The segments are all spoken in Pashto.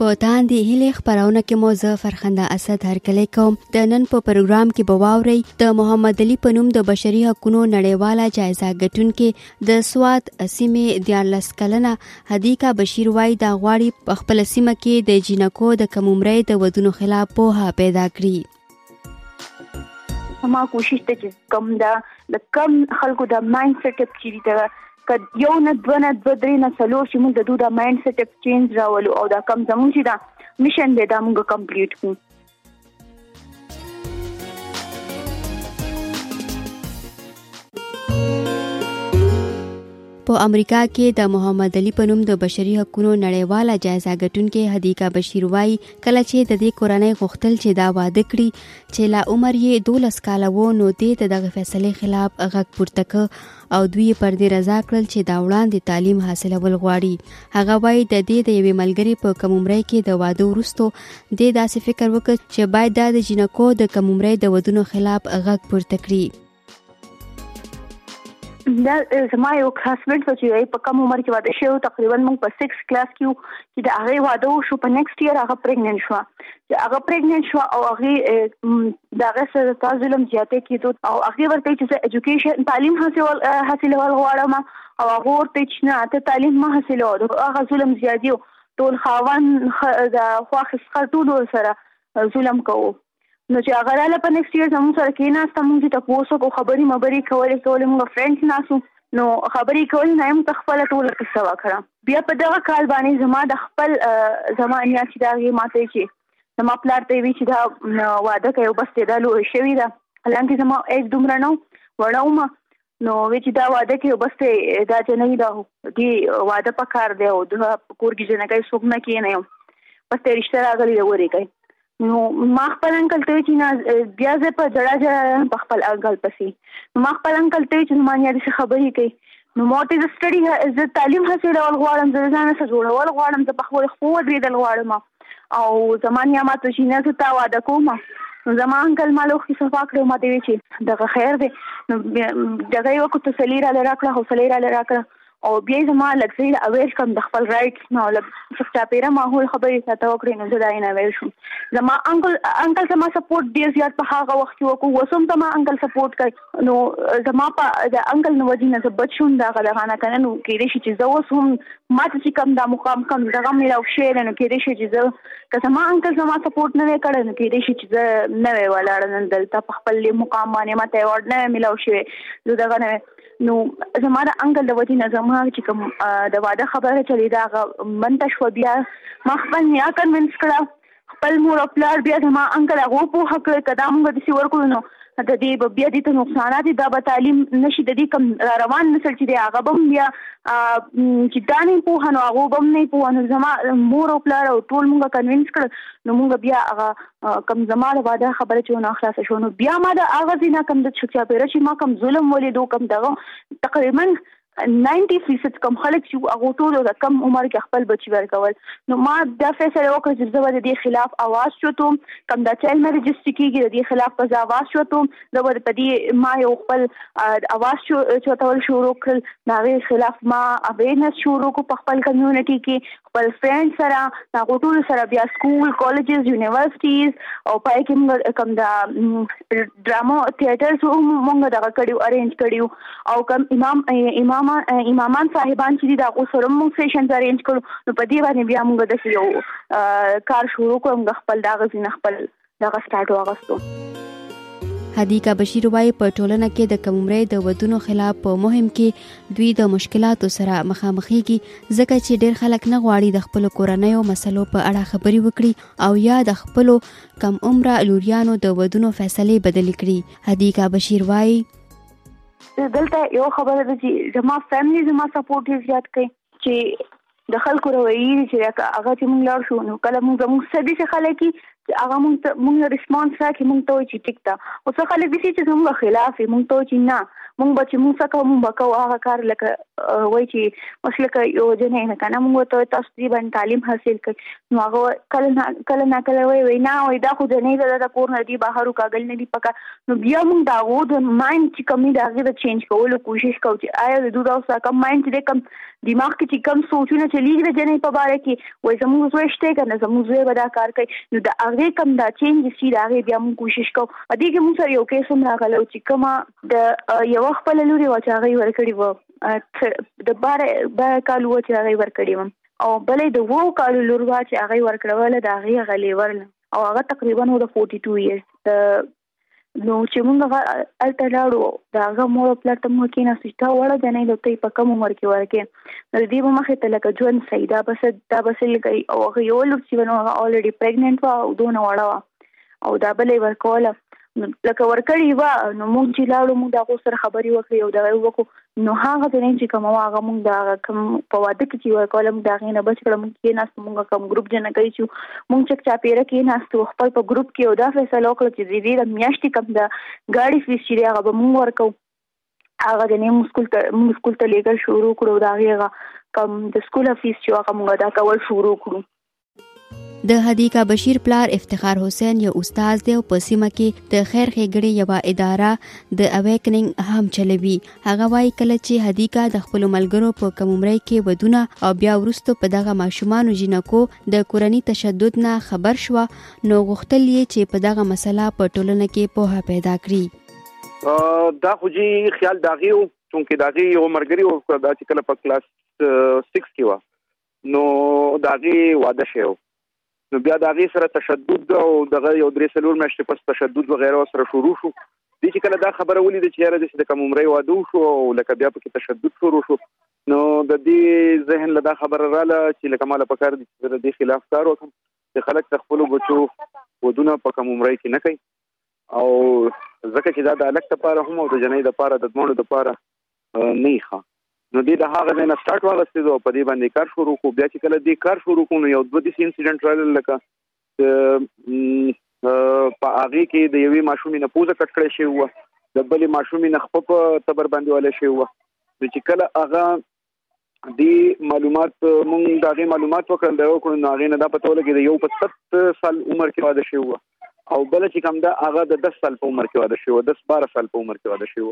په تاندې هلې خبرونه کې مو زه فرخنده اسد هرکلی کوم د نن په پروګرام کې به واورئ د محمد علي په نوم د بشري حقوقو نړیواله جایزه ګټونکې د سواد سیمې دیارلس کلنه هدیکا بشیر وای دا غواړي په خپل سیمه کې د جینکو د کمعمرۍ د ودونو خلاف پوهه پیدا کړي ما کوشش ته چې کم دا د کم خلکو د مایند سیټ اپ چیرې دا کد یو نه دوه نه دوه درې نه څلور چې موږ د دوی د مایند سیټ اپ چینج راولو او دا کم زموږ چې دا میشن دی دا موږ کمپلیټ کړو په امریکا کې د محمد علي په نوم د بشري حقوقو نړیواله جایزه ګټونکې هدیکا بشیر وایي کله چې د دې کورنۍ غوښتل چې دا واده کړي چې لا عمر یې دولس کاله وو نو دې ته دغه فیصلې خلاف غږ پورته کړ او دوی پر دې رضا کړل چې دا وړاندې تعلیم حاصلول غواړي هغه وایي د دې د یوې ملګرې په کم عمرۍ کې د واده وروسته دې داسې فکر وکړ چې باید دا د جینکو د کم عمرۍ د ودونو خلاف غږ پورته کړي دا زما یو کلاس میټ و چې په کم عمر کې واده شوی تقریبا موږ په 6 کلاس کې یو چې دا هغه واده وشو په نیکسټ ایئر هغه پریګننټ شو چې هغه پریګننټ شو او هغه دا هغه سره تاسو ظلم زیاته کیدو او هغه ورته چې زه اډوকেশন تعلیم حاصل حاصلول غواړم او هغه ورته چې نه ته تعلیم ما حاصلول هغه ظلم زیاتیو ټول خاون د خواخ څخه ټول سره ظلم کوو نو چې هغه راله په نیکسټ ایئر زموږ سره کېناسته موږ ته پوس وکړو خبرې مبرې کولې کولې موږ فرینډز ناسو نو خبرې کولې نه موږ خپل ټول قصه وکړه بیا په دغه کال باندې زما د خپل زما نیا چې دا یې ماته چې زما پلار ته وی چې دا واده کوي بس دا لوی شوی دا لاندې زما ایج دومره نو وړوم نو وی چې دا واده کې بس ته دا جنې دا دی واده پکار دی او د کور کې جنګای سوګ نه کینې بس ته رشتہ راغلی دی ورې کوي نو ما خپل انکل ته چې نه بیا زه په جړا جړا په خپل انکل پسې ما خپل انکل ته چې ما نه دې خبرې کوي نو مو ته زه ستړي زه تعلیم حاصلول غواړم زه ځان سره جوړول غواړم زه په خپل خو درېدل غواړم او زما نیا ما ته چې نه زه تا واده کوم نو زما انکل ما له وخت صفا کړو ما ته وی چې دغه خیر دی نو دغه یو کو تسلی را لرا کړه حوصله را لرا کړه او بیا زما لګزی له اویل کم د خپل رائټ نو لګ څخه پیره ماحول خبرې ساته وکړې نو زه دا نه ویل شو زما انکل انکل زما سپورټ ډیر زیات په هغه وخت کې وکړو وسوم زما انکل سپورټ کوي نو زما په د انګل نو وجې نه زه بچوم دا غدغه نه کنه نو کې دې شي چې زه اوس هم ما ته چې کم دا مقام کم دغه مې راو شي نو کې دې شي چې زه که زما انګل زما سپورټ نه وکړ نو کې دې شي چې زه نه وی ولاړ نن دلته په خپل مقام باندې ما ته ورډ نه ملاو شي زه دغه نه نو زما د انګل د وجې نه زما چې کوم د واده خبره چلی دا منته شو بیا ما خپل نیا کنوینس کړه خپل مور او پلار بیا زما انکل هغه وپوهه کړ که دا موږ داسې ورکړو نو د دې به بیا دې ته نقصانات دي دا به تعلیم نشي د دې کم را روان نسل چې دی هغه به هم بیا چې دا نه پوهه نو هغه به هم نه پوهه نو زما مور او پلار او ټول موږ کنوینس کړ نو موږ بیا هغه کم زما د واده خبره چې ونه خلاص شو نو بیا ما د هغه ځینه کم د چا پیره چې ما کم ظلم ولیدو کم دغه تقریبا 90 فیصد کم خلک چې هغه ټول د کم عمر کې خپل بچي ورکول نو ما دا فیصله وکړه چې زه به د دې خلاف اواز چوتوم کم دا چایل مې رجسټر کیږي د دې خلاف په اواز چوتوم زه به په دې ما یو خپل اواز چوتول شروع کړل دا غي خلاف ما اویرنس شروع کو په خپل کمیونټي کې خپل فرند سره هغه ټول سره بیا سکول کالجز یونیورسيټیز او پای کې موږ کوم دا ډرامو تیاترز هم موږ دغه کړیو ارینج کړیو او کوم امام امام امامان صاحبان چې دا غو سره موږ سیشنز ارینج کړو نو په دې باندې بیا موږ د یو کار شروع کوم خپل دا غزي نه خپل دغه سټارټ واغستو هدیکا بشیر وایي په ټولنه کې د کمعمرۍ د ودونو خلاف په مهم کې دوی د مشکلاتو سره مخامخېږي ځکه چې ډېر خلک نه غواړي د خپلو کورنیو مسلو په اړه خبرې وکړي او یا د خپلو کم عمره لوریانو د ودونو فیصلې بدلې کړي هدیکا بشیر وایي دلته یو خبره ده چې زما فیملی زما سپورټ زیات کوي چې د خلکو رویي دي چې لکه هغه چې موږ لاړ شو نو کله موږ موږ څه دي چې خلک هغه موږ ته موږ ریسپانس راکړي موږ ته چې ټیک ده او څه خلک دي چې زموږ خلاف موږ ته چې نه موږ به چې موږ څه کوو موږ به کوو هغه کار لکه وای چې اوس لکه یو جنې نه کنه موږ ته تاسو دې باندې تعلیم حاصل کړئ نو هغه کله نه کله نه کله وای وای نه وای دا خو جنې ده د کور نه دی بهر وکاګل نه دی پکا نو بیا موږ دا غو د مایند چې کمی دا غي د چینج کولو کوشش کوو چې آیا د دوی دا اوسه کم مایند چې کم دماغ کې چې کم سوچونه چې لیګ د جنې په باره کې وای زموږ زوی شته کنه زموږ زوی به دا کار کوي نو د هغه کم دا چینج چې دا غي بیا موږ کوشش کوو ا دې کې موږ سره یو کیس هم راغلو چې کما د یو خپل لوري و چې هغه ورکړي وو د بار بار کال و چې هغه ورکړي وو او بلې د وو کال لور و چې هغه ورکړول دا غي غلې ورنه او هغه تقریبا نو د 42 ایرز د نو چې موږ الته لاړو دا هغه مور خپل ته مو کې نه سټا وړه د نه لته په کم عمر کې ورکه نو دې به مخه ته لکه ژوند سیدا بس دا بس لګي او هغه یو لور چې نو هغه الریډي پریګننټ و او دونه وړه او دا بلې ورکوله لکه ورکړی و نو موږ چې لاړو موږ دا غو سره خبري وکړې او دا وکړو نو هغه ځین چې کوم هغه موږ دا کوم په واده کې چې ورکول موږ دا غینه بچ کړم کې ناس موږ کوم ګروپ جن کوي چې موږ چې چا پیره کې ناس تو خپل په ګروپ کې او دا فیصله وکړه چې دې د میاشتې کم دا ګاډي فیس چې هغه به موږ ورکو هغه د نیم سکول ته موږ سکول ته لګل شروع کړو دا هغه کم د سکول فیس چې هغه موږ دا کول شروع کړو د حدیقه بشیر پلار افتخار حسین یو استاد دی او په سیمه کې د خیر ښېګړې یوه اداره د اویکننګ هم چلوي هغه وایي کله چې حدیقه د خپلو ملګرو په کم عمرۍ کې ودونه او بیا وروسته په دغه ماشومانو جینکو د کورني تشدد نه خبر شوه نو غوښتل یې چې په دغه مسله په ټولنه کې پوهه پیدا کړي دا خو جی خیال داغي او چونکه داغي یو مرګري او دا چې کله په کلاس 6 کې و نو د هغې واده شوی و نو بیا د هغې سره تشدد او دغه یو درې څلور میاشتې پس تشدد وغیره ورسره شروع شو دې چې کله دا خبره ولیده چې یاره داسې د کوم عمرۍ واده وشو او لکه بیا پکې تشدد شروع شو نو د دې ذهن له دا خبره راله چې لکه ماله پکار دي چې د دې خلاف کار وکړم چې خلک د خپلو بچو ودونه په کوم عمرۍ کې نه کوي او ځکه چې دا د الک لپاره هم او د جنۍ لپاره د دمړو لپاره نه ښه نو دې د هغه ځای نه سٹارټ واغستې او په دې باندې کار شروع کو بیا چې کله دې کار شروع کو نو یو دوه دې انسیډنټ راغل لکه په هغه کې د یوې ماشومې نه پوزه کټ کړې شوی و د بلې ماشومې نه خپ په تبر باندې ولې شوی و چې کله هغه دی معلومات مونږ دا غي معلومات وکړل دا وکړو نو هغه نه دا پته ولګی د یو په 7 سال عمر کې واده شوی او بل چې کوم دا هغه د 10 سال په عمر کې واده شوی 10 12 سال په عمر کې واده شوی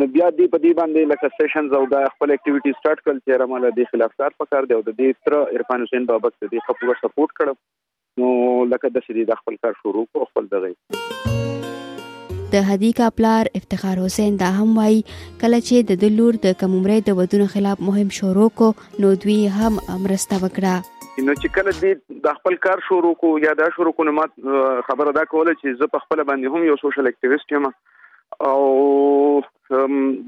نو بیا دی په دې باندې لکه سیشنز او دا خپل اکټیویټي سٹارټ کړل چې رمه له دې خلاف کار پکار دی او د دې تر عرفان حسین بابک د دې خپل سپورټ کړو نو لکه د سړي د خپل کار شروع کو خپل دغه د هدی کا پلار افتخار حسین دا هم وای کله چې د دلور د کممرې د ودونو خلاف مهم شروع کو نو دوی هم مرسته وکړه نو چې کله دې د خپل کار شروع کو یا دا شروع کو نو ما خبره دا کوله چې زه په خپل باندې هم یو سوشل اکټیویست یم او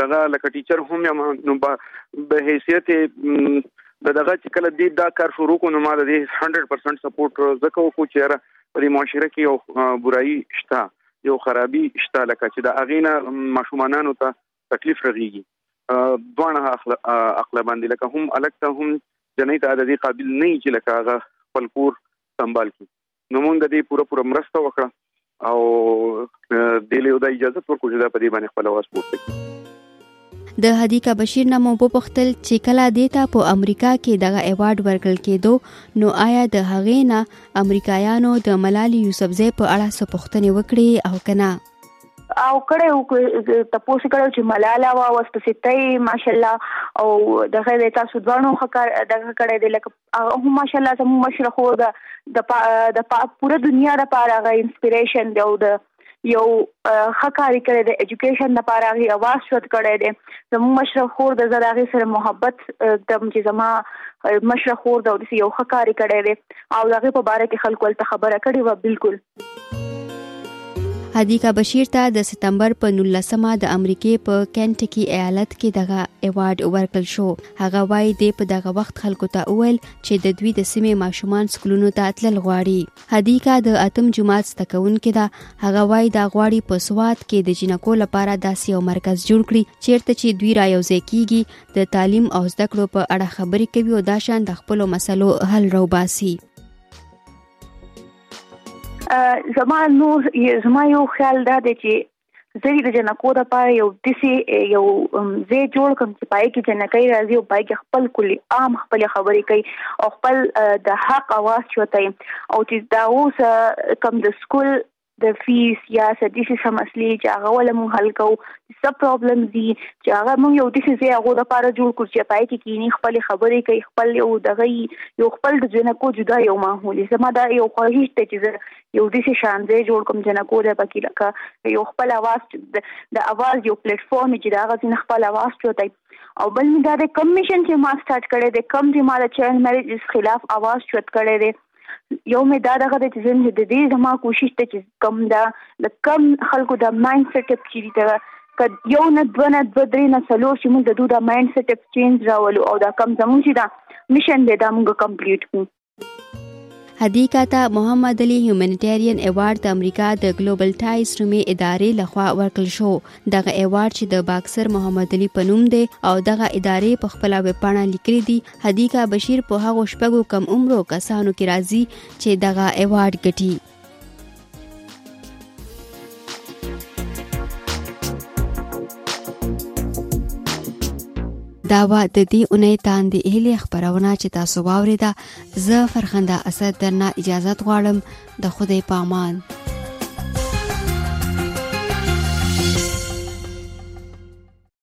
دغه لکه ټیچر هم یم نو به حیثیت د دغه چې کله دې دا کار شروع کو نو ما د 100% سپورټ زکه وکړو چې را په دې معاشره کې یو برایي شته یو خرابي شته لکه چې د اغینا ماشومانانو ته تکلیف رغیږي دوه اخلا باندې لکه هم الکته هم جنې ته د دې قابل نه چې لکه هغه خپل کور سنبال کی نو مونږ د دې پوره پوره مرسته وکړه او دې له دا اجازه ورکړو چې دا په دې باندې خپل واس پورته کړي د حدیقه بشیر نه مو وپوښتل چې کله دیتا په امریکا کې دغه ایوارډ ورکړل کېدو نو آیا د هغې نه امریکایانو د ملالي یوسفزۍ په اړه څه پوښتنې وکړې او که نه او کړه او تاسو کړه چې ملاله وا وسپسیتای ماشاءالله او دغه تاسو دوانو خکار دغه کړه د لکه هغه هم ماشاءالله زموږ مشر خو د د د پوره دنیا لپاره غي انسپیریشن دی او د یو خکاری کړی د اډوকেশন لپاره غي اواز شوت کړی دی زموږ مشر خو د زراغي سره محبت د چې زما مشر خو د یو خکاری کړی دی او هغه په باره کې خلکو ته خبره کړې و بالکل هدیکا بشیر ته د ستمبر په 19مه د امریکای په کینټکی ایالت کې دغه ایوارډ ورکړل شو هغه وایي د په دغه وخت خلکو ته وویل چې د دوی د سیمې ماشومان سکولونو ته تلل غواړي هدیکا د اتم جماعت ستکونکې ده هغه وایي دا غواړي په سواد کې د جنکو لپاره داسې یو مرکز جوړ کړي چیرته چې دوی را یوځای کیږي د تعلیم او زده کړو په اړه خبرې کوي او دا شان د خپل مسلو حل روباسي زما نور زما یو خیال دا دی چې زه د جنکو د پاره یو دسی یو زی جوړ کوم چې پای کې جنکې راځي او پای کې خپل کلی عام خپل خبرې کوي او خپل د حق اواز چوتای او چې دا اوس کم د سکول د فیس یا سدیسی سم اصلي چې هغه ولمو حل کو سب پرابلمز دي چې هغه موږ یو داسې ځای هغو لپاره جوړ کړو چې پای کې کینی خپل خبرې کوي خپل یو دغه یو خپل د جنکو جدا یو ماحول زما دا یو خواهش ته چې یو داسې شان ځای جوړ کوم جنکو د پکې لکه یو خپل اواز د اواز یو پلیټ فارم چې دا غزين خپل اواز چوتای او بل دا د کمیشن چې ما سٹارټ کړی د کم چې ما د چایلډ میریج خلاف اواز چوت کړی دی یو مې دا دغه د چې د دې زما کوشش ته چې کم دا د کم خلکو د مایند سیټ اپ چیرې ته که یو نه دوه نه دوه درې نه څلور چې موږ د دوی د مایند سیټ اپ چینج راولو او دا کم زموږ چې دا میشن دی دا موږ کمپلیټ کړو هدی کاته محمد علي هیومانیټیرین ایوارډ د امریکا د ګلوبل ټایز رومي ادارې لخوا ورکړل شو دغه ایوارډ چې د باکسر محمد علي په نوم دی او دغه ادارې په خپل ویب پاڼه لیکلي دي هدیکا بشیر په هغو شپږو کم عمرو کسانو کې راځي چې دغه ایوارډ ګټي دا و د دې اونۍ تاندې هلې خبرونه چې تاسو واوریده زه فرخنده اسد درنه اجازه غواړم د خدای پامان پا